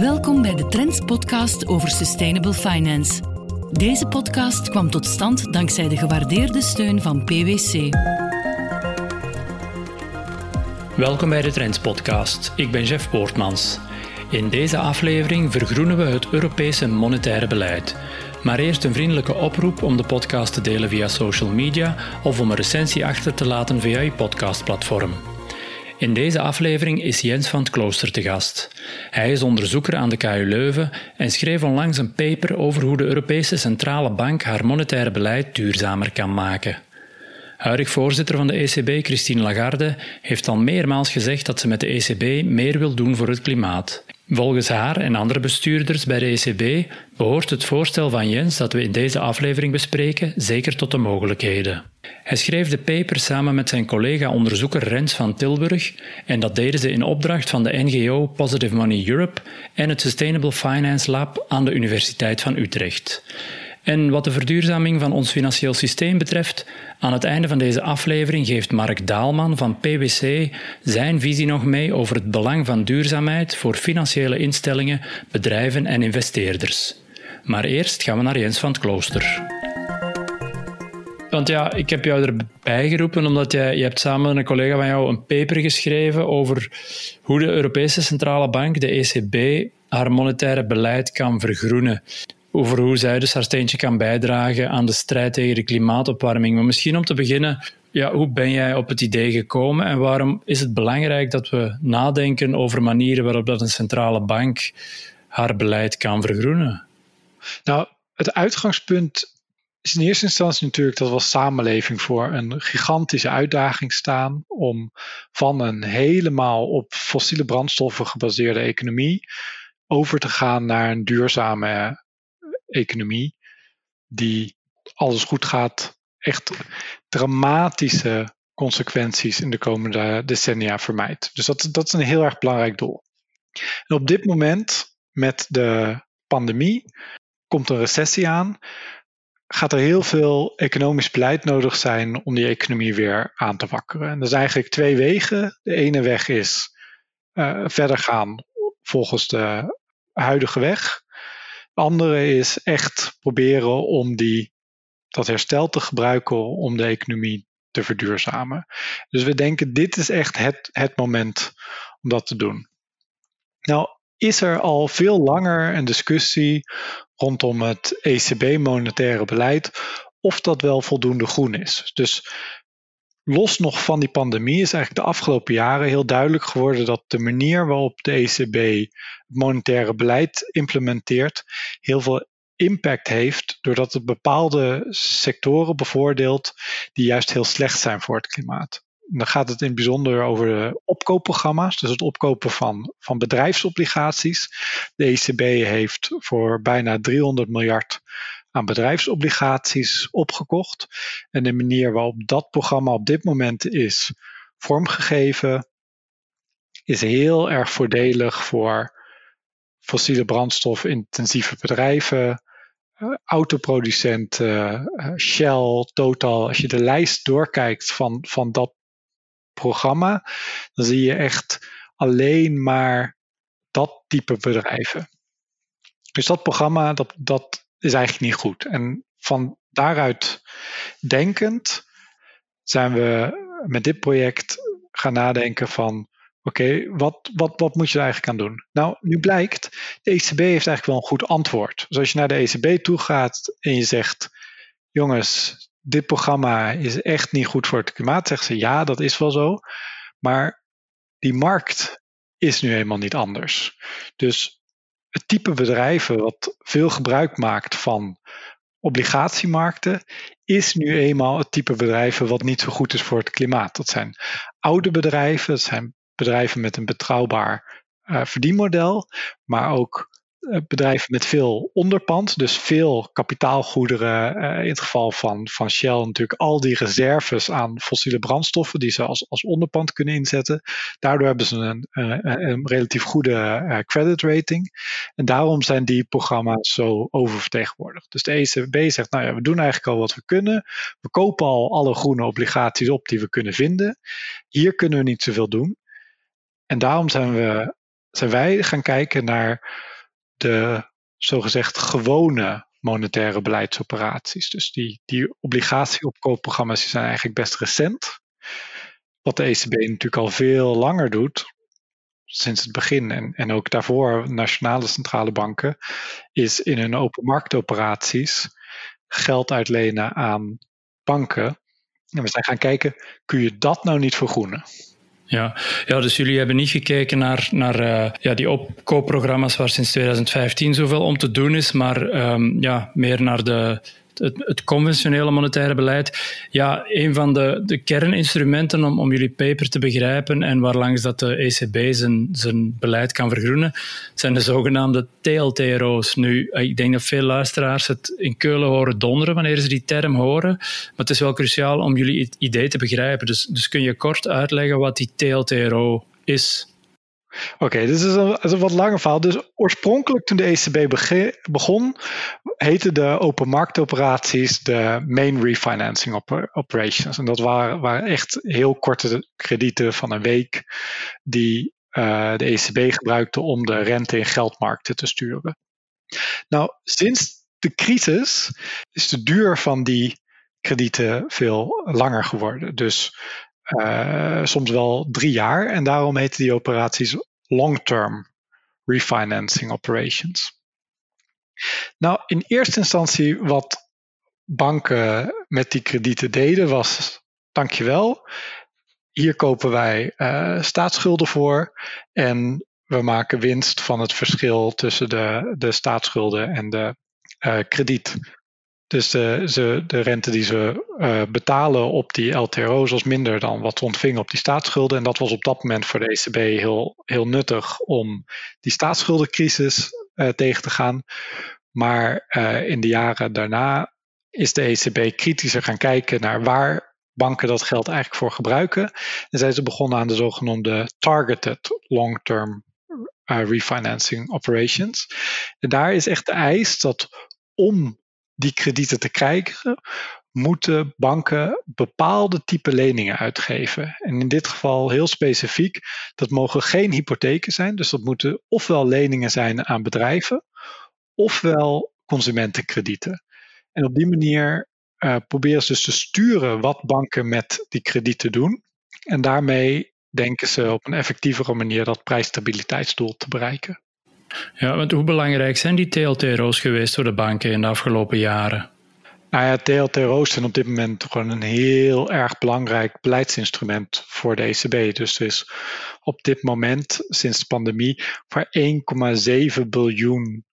Welkom bij de Trends podcast over sustainable finance. Deze podcast kwam tot stand dankzij de gewaardeerde steun van PwC. Welkom bij de Trends podcast. Ik ben Jeff Poortmans. In deze aflevering vergroenen we het Europese monetaire beleid. Maar eerst een vriendelijke oproep om de podcast te delen via social media of om een recensie achter te laten via je podcastplatform. In deze aflevering is Jens van het Klooster te gast. Hij is onderzoeker aan de KU Leuven en schreef onlangs een paper over hoe de Europese Centrale Bank haar monetaire beleid duurzamer kan maken. Huidig voorzitter van de ECB, Christine Lagarde, heeft al meermaals gezegd dat ze met de ECB meer wil doen voor het klimaat. Volgens haar en andere bestuurders bij de ECB behoort het voorstel van Jens dat we in deze aflevering bespreken zeker tot de mogelijkheden. Hij schreef de paper samen met zijn collega-onderzoeker Rens van Tilburg en dat deden ze in opdracht van de NGO Positive Money Europe en het Sustainable Finance Lab aan de Universiteit van Utrecht. En wat de verduurzaming van ons financieel systeem betreft, aan het einde van deze aflevering geeft Mark Daalman van PwC zijn visie nog mee over het belang van duurzaamheid voor financiële instellingen, bedrijven en investeerders. Maar eerst gaan we naar Jens van het Klooster. Want ja, ik heb jou erbij geroepen omdat jij, je hebt samen met een collega van jou een paper geschreven over hoe de Europese Centrale Bank, de ECB, haar monetaire beleid kan vergroenen over hoe zij dus haar steentje kan bijdragen aan de strijd tegen de klimaatopwarming. Maar misschien om te beginnen, ja, hoe ben jij op het idee gekomen en waarom is het belangrijk dat we nadenken over manieren waarop dat een centrale bank haar beleid kan vergroenen? Nou, het uitgangspunt is in eerste instantie natuurlijk dat we als samenleving voor een gigantische uitdaging staan om van een helemaal op fossiele brandstoffen gebaseerde economie over te gaan naar een duurzame economie, die alles goed gaat, echt dramatische consequenties in de komende decennia vermijdt. Dus dat, dat is een heel erg belangrijk doel. En op dit moment, met de pandemie, komt een recessie aan. Gaat er heel veel economisch beleid nodig zijn om die economie weer aan te wakkeren? En er zijn eigenlijk twee wegen. De ene weg is uh, verder gaan volgens de huidige weg andere is echt proberen om die, dat herstel te gebruiken om de economie te verduurzamen. Dus we denken, dit is echt het, het moment om dat te doen. Nou, is er al veel langer een discussie rondom het ECB-monetaire beleid of dat wel voldoende groen is. Dus los nog van die pandemie is eigenlijk de afgelopen jaren heel duidelijk geworden dat de manier waarop de ECB monetaire beleid implementeert heel veel impact heeft, doordat het bepaalde sectoren bevoordeelt die juist heel slecht zijn voor het klimaat. Dan gaat het in het bijzonder over de opkoopprogramma's, dus het opkopen van, van bedrijfsobligaties. De ECB heeft voor bijna 300 miljard aan bedrijfsobligaties opgekocht. En de manier waarop dat programma op dit moment is vormgegeven, is heel erg voordelig voor fossiele brandstof-intensieve bedrijven, uh, autoproducenten, uh, Shell, Total. Als je de lijst doorkijkt van, van dat programma, dan zie je echt alleen maar dat type bedrijven. Dus dat programma, dat, dat is eigenlijk niet goed. En van daaruit denkend zijn we met dit project gaan nadenken van oké, wat, wat, wat moet je er eigenlijk aan doen? Nou, nu blijkt, de ECB heeft eigenlijk wel een goed antwoord. Dus als je naar de ECB toe gaat en je zegt, jongens, dit programma is echt niet goed voor het klimaat, zeggen ze ja, dat is wel zo. Maar die markt is nu helemaal niet anders. Dus het type bedrijven wat veel gebruik maakt van obligatiemarkten, is nu eenmaal het type bedrijven wat niet zo goed is voor het klimaat. Dat zijn oude bedrijven, dat zijn bedrijven met een betrouwbaar uh, verdienmodel, maar ook eh, bedrijven met veel onderpand, dus veel kapitaalgoederen. Uh, in het geval van, van Shell natuurlijk al die reserves aan fossiele brandstoffen die ze als, als onderpand kunnen inzetten. Daardoor hebben ze een, een, een relatief goede uh, credit rating. En daarom zijn die programma's zo oververtegenwoordigd. Dus de ECB zegt, nou ja, we doen eigenlijk al wat we kunnen. We kopen al alle groene obligaties op die we kunnen vinden. Hier kunnen we niet zoveel doen. En daarom zijn we zijn wij gaan kijken naar de zogezegd gewone monetaire beleidsoperaties. Dus die, die obligatieopkoopprogramma's zijn eigenlijk best recent. Wat de ECB natuurlijk al veel langer doet, sinds het begin en, en ook daarvoor nationale centrale banken, is in hun open marktoperaties geld uitlenen aan banken. En we zijn gaan kijken, kun je dat nou niet vergroenen? Ja. ja, dus jullie hebben niet gekeken naar, naar uh, ja, die opkoopprogramma's waar sinds 2015 zoveel om te doen is, maar um, ja, meer naar de, het, het, conventionele monetaire beleid. Ja, een van de, de kerninstrumenten om, om jullie paper te begrijpen en waarlangs dat de ECB zijn, zijn beleid kan vergroenen, zijn de zogenaamde TLTRO's. Nu, ik denk dat veel luisteraars het in Keulen horen donderen wanneer ze die term horen, maar het is wel cruciaal om jullie idee te begrijpen. Dus, dus kun je kort uitleggen wat die TLTRO is? Oké, dit is een, is een, wat langer verhaal. Dus oorspronkelijk toen de ECB begon, heette de open marktoperaties de main refinancing operations. En dat waren, waren echt heel korte kredieten van een week die uh, de ECB gebruikte om de rente in geldmarkten te sturen. Nou, sinds de crisis is de duur van die kredieten veel langer geworden. Dus uh, soms wel drie jaar. En daarom heten die operaties long-term refinancing operations. Nou, in eerste instantie wat banken met die kredieten deden was, dankjewel, hier kopen wij uh, staatsschulden voor en we maken winst van het verschil tussen de, de staatsschulden en de uh, krediet. Dus de, ze, de rente die ze uh, betalen op die LTRO's was minder dan wat ze ontvingen op die staatsschulden. En dat was op dat moment voor de ECB heel, heel nuttig om die staatsschuldencrisis uh, tegen te gaan. Maar uh, in de jaren daarna is de ECB kritischer gaan kijken naar waar banken dat geld eigenlijk voor gebruiken. En zijn ze begonnen aan de zogenoemde targeted long-term refinancing operations. En daar is echt de eis dat om die kredieten te krijgen, moeten banken bepaalde type leningen uitgeven. En in dit geval heel specifiek, dat mogen geen hypotheken zijn. Dus dat moeten ofwel leningen zijn aan bedrijven, ofwel consumentenkredieten. En op die manier uh, proberen ze dus te sturen wat banken met die kredieten doen. En daarmee denken ze op een effectievere manier dat prijsstabiliteitsdoel te bereiken. Ja, want hoe belangrijk zijn die TLTRO's geweest voor de banken in de afgelopen jaren? Nou ja, TLTRO's zijn op dit moment gewoon een heel erg belangrijk beleidsinstrument voor de ECB. Dus er is op dit moment, sinds de pandemie, voor 1,7 biljoen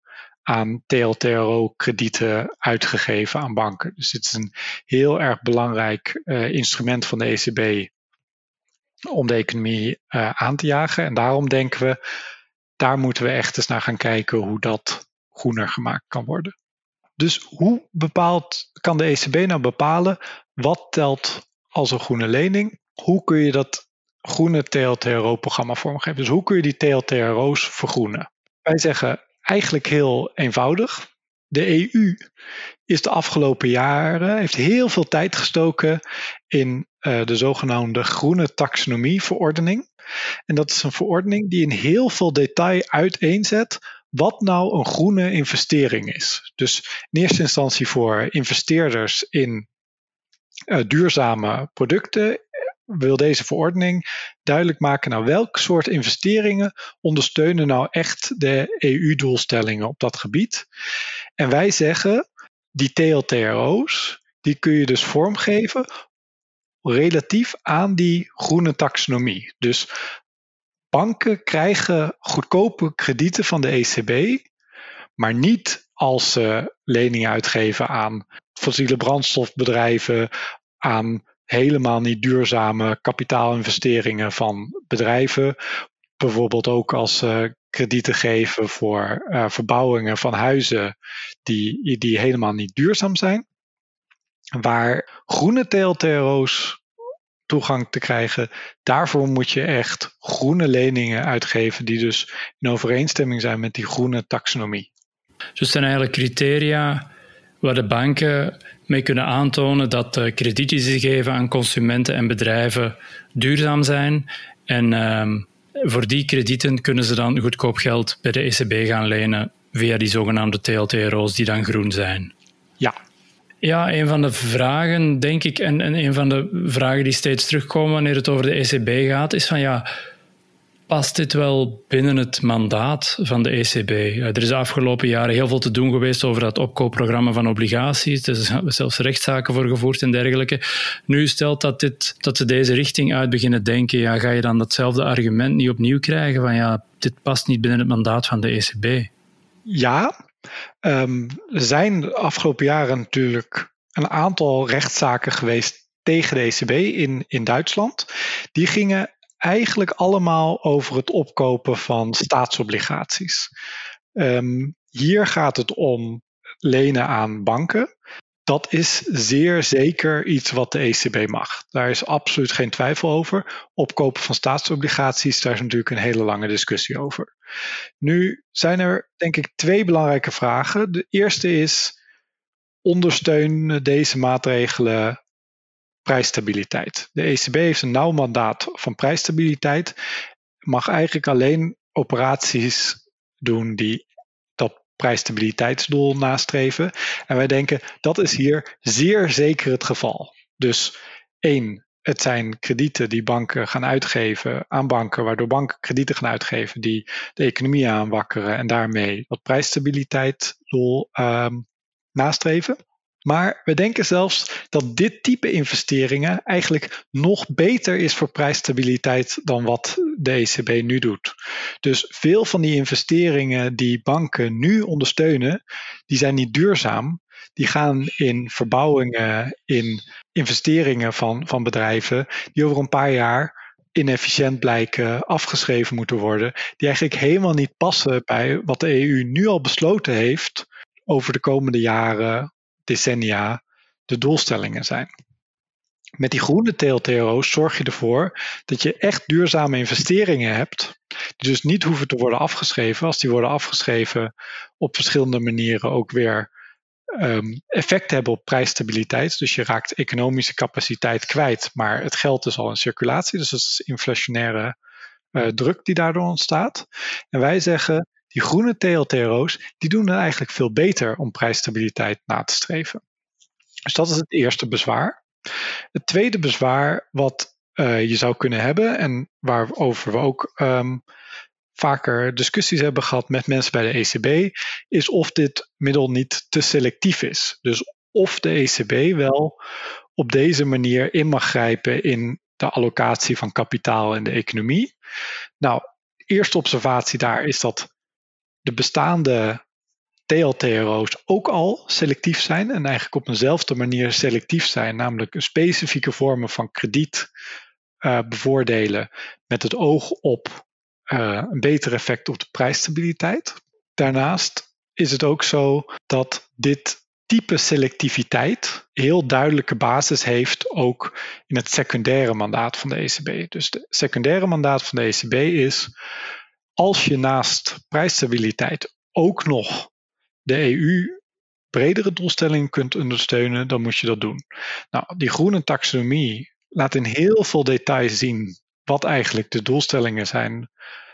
aan TLTRO-kredieten uitgegeven aan banken. Dus dit is een heel erg belangrijk uh, instrument van de ECB om de economie uh, aan te jagen. En daarom denken we daar moeten we echt eens naar gaan kijken hoe dat groener gemaakt kan worden. Dus hoe bepaalt, kan de ECB nou bepalen wat telt als een groene lening? Hoe kun je dat groene TLTRO-programma vormgeven? Dus hoe kun je die TLTRO's vergroenen? Wij zeggen eigenlijk heel eenvoudig. De EU is de afgelopen jaren, heeft heel veel tijd gestoken in uh, de zogenaamde groene taxonomie-verordening. En dat is een verordening die in heel veel detail uiteenzet wat nou een groene investering is. Dus in eerste instantie voor investeerders in uh, duurzame producten wil deze verordening duidelijk maken nou welk soort investeringen ondersteunen nou echt de EU-doelstellingen op dat gebied. En wij zeggen die TLTRO's, die kun je dus vormgeven relatief aan die groene taxonomie. Dus banken krijgen goedkope kredieten van de ECB, maar niet als ze leningen uitgeven aan fossiele brandstofbedrijven, aan helemaal niet duurzame kapitaalinvesteringen van bedrijven. Bijvoorbeeld ook als ze kredieten geven voor uh, verbouwingen van huizen die, die helemaal niet duurzaam zijn. Waar groene TLTRO's toegang te krijgen, daarvoor moet je echt groene leningen uitgeven die dus in overeenstemming zijn met die groene taxonomie. Dus het zijn eigenlijk criteria waar de banken mee kunnen aantonen dat de kredieten die ze geven aan consumenten en bedrijven duurzaam zijn en, um, Voor die kredieten kunnen ze dan goedkoop geld bij de ECB gaan lenen via die zogenaamde TLTRO's die dan groen zijn. Ja. Ja, een van de vragen, denk ik, en, en een van de vragen die steeds terugkomen wanneer het over de ECB gaat, is van ja, past dit wel binnen het mandaat van de ECB? Er is de afgelopen jaren heel veel te doen geweest over dat opkoopprogramma van obligaties. Er zijn zelfs rechtszaken voor gevoerd en dergelijke. Nu stelt dat, dit, dat ze deze richting uit beginnen denken, ja, ga je dan datzelfde argument niet opnieuw krijgen van ja, dit past niet binnen het mandaat van de ECB? Ja, um, er zijn de afgelopen jaren natuurlijk een aantal rechtszaken geweest tegen de ECB in, in Duitsland. Die gingen eigenlijk allemaal over het opkopen van staatsobligaties. Um, hier gaat het om lenen aan banken. Dat is zeer zeker iets wat de ECB mag. Daar is absoluut geen twijfel over. Opkopen van staatsobligaties, daar is natuurlijk een hele lange discussie over. Nu zijn er denk ik twee belangrijke vragen. De eerste is: ondersteunen deze maatregelen prijsstabiliteit. De ECB heeft een nauw mandaat van prijsstabiliteit, mag eigenlijk alleen operaties doen die prijsstabiliteitsdoel nastreven. En wij denken dat is hier zeer zeker het geval. Dus één, het zijn kredieten die banken gaan uitgeven aan banken, waardoor banken kredieten gaan uitgeven die de economie aanwakkeren en daarmee dat prijsstabiliteitsdoel um, nastreven. Maar we denken zelfs dat dit type investeringen eigenlijk nog beter is voor prijsstabiliteit dan wat de ECB nu doet. Dus veel van die investeringen die banken nu ondersteunen, die zijn niet duurzaam. Die gaan in verbouwingen, in investeringen van, van bedrijven die over een paar jaar inefficiënt blijken, afgeschreven moeten worden, die eigenlijk helemaal niet passen bij wat de EU nu al besloten heeft over de komende jaren decennia de doelstellingen zijn. Met die groene TLTRO's zorg je ervoor dat je echt duurzame investeringen hebt, die dus niet hoeven te worden afgeschreven. Als die worden afgeschreven op verschillende manieren ook weer um, effect hebben op prijsstabiliteit. Dus je raakt economische capaciteit kwijt, maar het geld is al in circulatie. Dus dat is inflationaire uh, druk die daardoor ontstaat. En wij zeggen, die groene TLTRO's, die doen het eigenlijk veel beter om prijsstabiliteit na te streven. Dus dat is het eerste bezwaar. Het tweede bezwaar wat uh, je zou kunnen hebben en waarover we ook um, vaker discussies hebben gehad met mensen bij de ECB, is of dit middel niet te selectief is. Dus of de ECB wel op deze manier in mag grijpen in de allocatie van kapitaal in de economie. Nou, eerste observatie daar is dat de bestaande TLTRO's ook al selectief zijn en eigenlijk op eenzelfde manier selectief zijn, namelijk specifieke vormen van krediet uh, bevoordelen met het oog op uh, een beter effect op de prijsstabiliteit. Daarnaast is het ook zo dat dit type selectiviteit heel duidelijke basis heeft ook in het secundaire mandaat van de ECB. Dus het secundaire mandaat van de ECB is als je naast prijsstabiliteit ook nog de EU bredere doelstellingen kunt ondersteunen, dan moet je dat doen. Nou, die groene taxonomie laat in heel veel details zien wat eigenlijk de doelstellingen zijn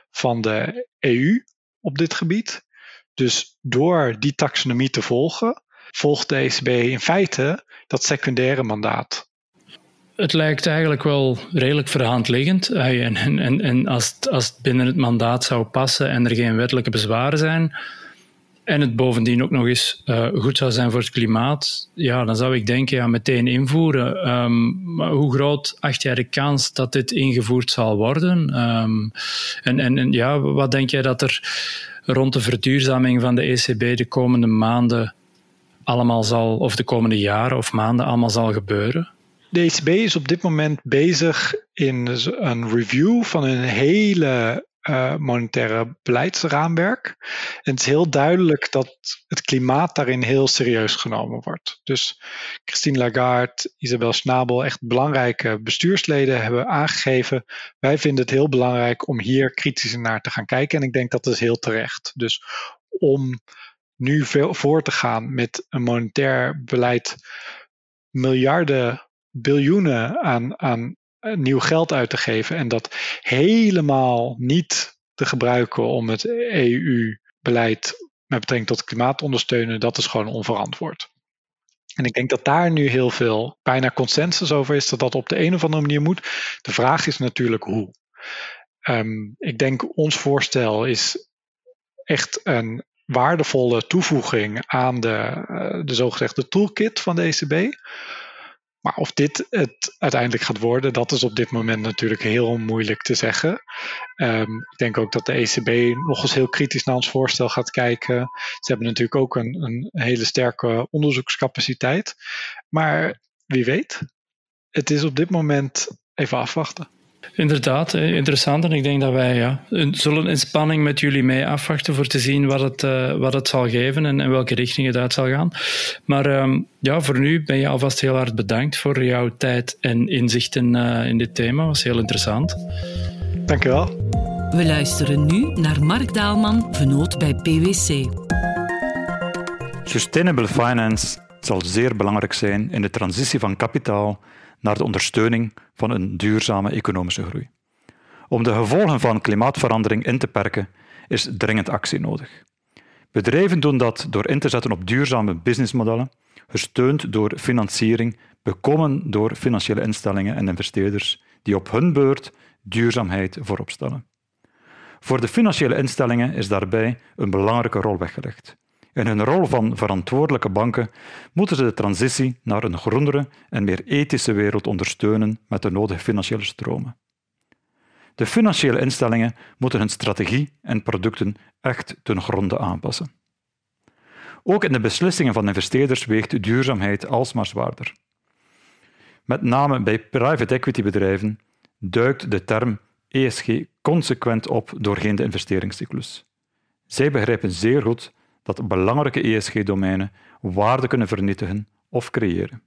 van de EU op dit gebied. Dus door die taxonomie te volgen, volgt de ECB in feite dat secundaire mandaat het lijkt eigenlijk wel redelijk voor de hand liggend. En, en, en als, het, als het binnen het mandaat zou passen en er geen wettelijke bezwaren zijn, en het bovendien ook nog eens uh, goed zou zijn voor het klimaat, ja, dan zou ik denken, ja, meteen invoeren. Um, maar hoe groot acht jij de kans dat dit ingevoerd zal worden? Um, en, en, en ja, wat denk jij dat er rond de verduurzaming van de ECB de komende maanden allemaal zal, of de komende jaren of maanden allemaal zal gebeuren? De ECB is op dit moment bezig in een review van een hele uh, monetaire beleidsraamwerk. En het is heel duidelijk dat het klimaat daarin heel serieus genomen wordt. Dus Christine Lagarde, Isabel Schnabel, echt belangrijke bestuursleden hebben aangegeven. Wij vinden het heel belangrijk om hier kritisch naar te gaan kijken. En ik denk dat is heel terecht. Dus om nu veel voor te gaan met een monetair beleid miljarden biljoenen aan, aan nieuw geld uit te geven en dat helemaal niet te gebruiken om het EU-beleid met betrekking tot klimaat te ondersteunen, dat is gewoon onverantwoord. En ik denk dat daar nu heel veel bijna consensus over is dat dat op de een of andere manier moet. De vraag is natuurlijk hoe. Um, ik denk ons voorstel is echt een waardevolle toevoeging aan de, uh, de zogezegde toolkit van de ECB. Maar of dit het uiteindelijk gaat worden, dat is op dit moment natuurlijk heel moeilijk te zeggen. Um, ik denk ook dat de ECB nog eens heel kritisch naar ons voorstel gaat kijken. Ze hebben natuurlijk ook een, een hele sterke onderzoekscapaciteit. Maar wie weet, het is op dit moment even afwachten. Inderdaad, interessant. En ik denk dat wij ja, zullen in spanning met jullie mee afwachten voor te zien wat het, uh, wat het zal geven en in welke richting het uit zal gaan. Maar um, ja, voor nu ben je alvast heel hard bedankt voor jouw tijd en inzichten uh, in dit thema. Dat was heel interessant. Dank je wel. We luisteren nu naar Mark Daalman, vernoot bij PwC. Sustainable finance zal zeer belangrijk zijn in de transitie van kapitaal naar de ondersteuning van een duurzame economische groei. Om de gevolgen van klimaatverandering in te perken, is dringend actie nodig. Bedrijven doen dat door in te zetten op duurzame businessmodellen, gesteund door financiering, bekomen door financiële instellingen en investeerders die op hun beurt duurzaamheid voorop stellen. Voor de financiële instellingen is daarbij een belangrijke rol weggelegd. In hun rol van verantwoordelijke banken moeten ze de transitie naar een groenere en meer ethische wereld ondersteunen met de nodige financiële stromen. De financiële instellingen moeten hun strategie en producten echt ten gronde aanpassen. Ook in de beslissingen van investeerders weegt duurzaamheid alsmaar zwaarder. Met name bij private equity bedrijven duikt de term ESG consequent op doorheen de investeringscyclus. Zij begrijpen zeer goed dat belangrijke ESG-domeinen waarde kunnen vernietigen of creëren.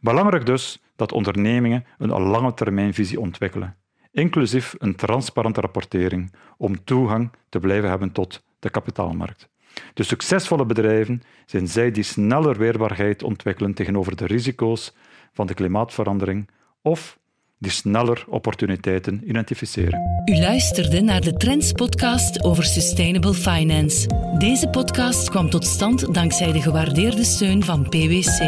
Belangrijk dus dat ondernemingen een lange termijnvisie ontwikkelen, inclusief een transparante rapportering om toegang te blijven hebben tot de kapitaalmarkt. De succesvolle bedrijven zijn zij die sneller weerbaarheid ontwikkelen tegenover de risico's van de klimaatverandering of die sneller opportuniteiten identificeren. U luisterde naar de Trends podcast over sustainable finance. Deze podcast kwam tot stand dankzij de gewaardeerde steun van PwC.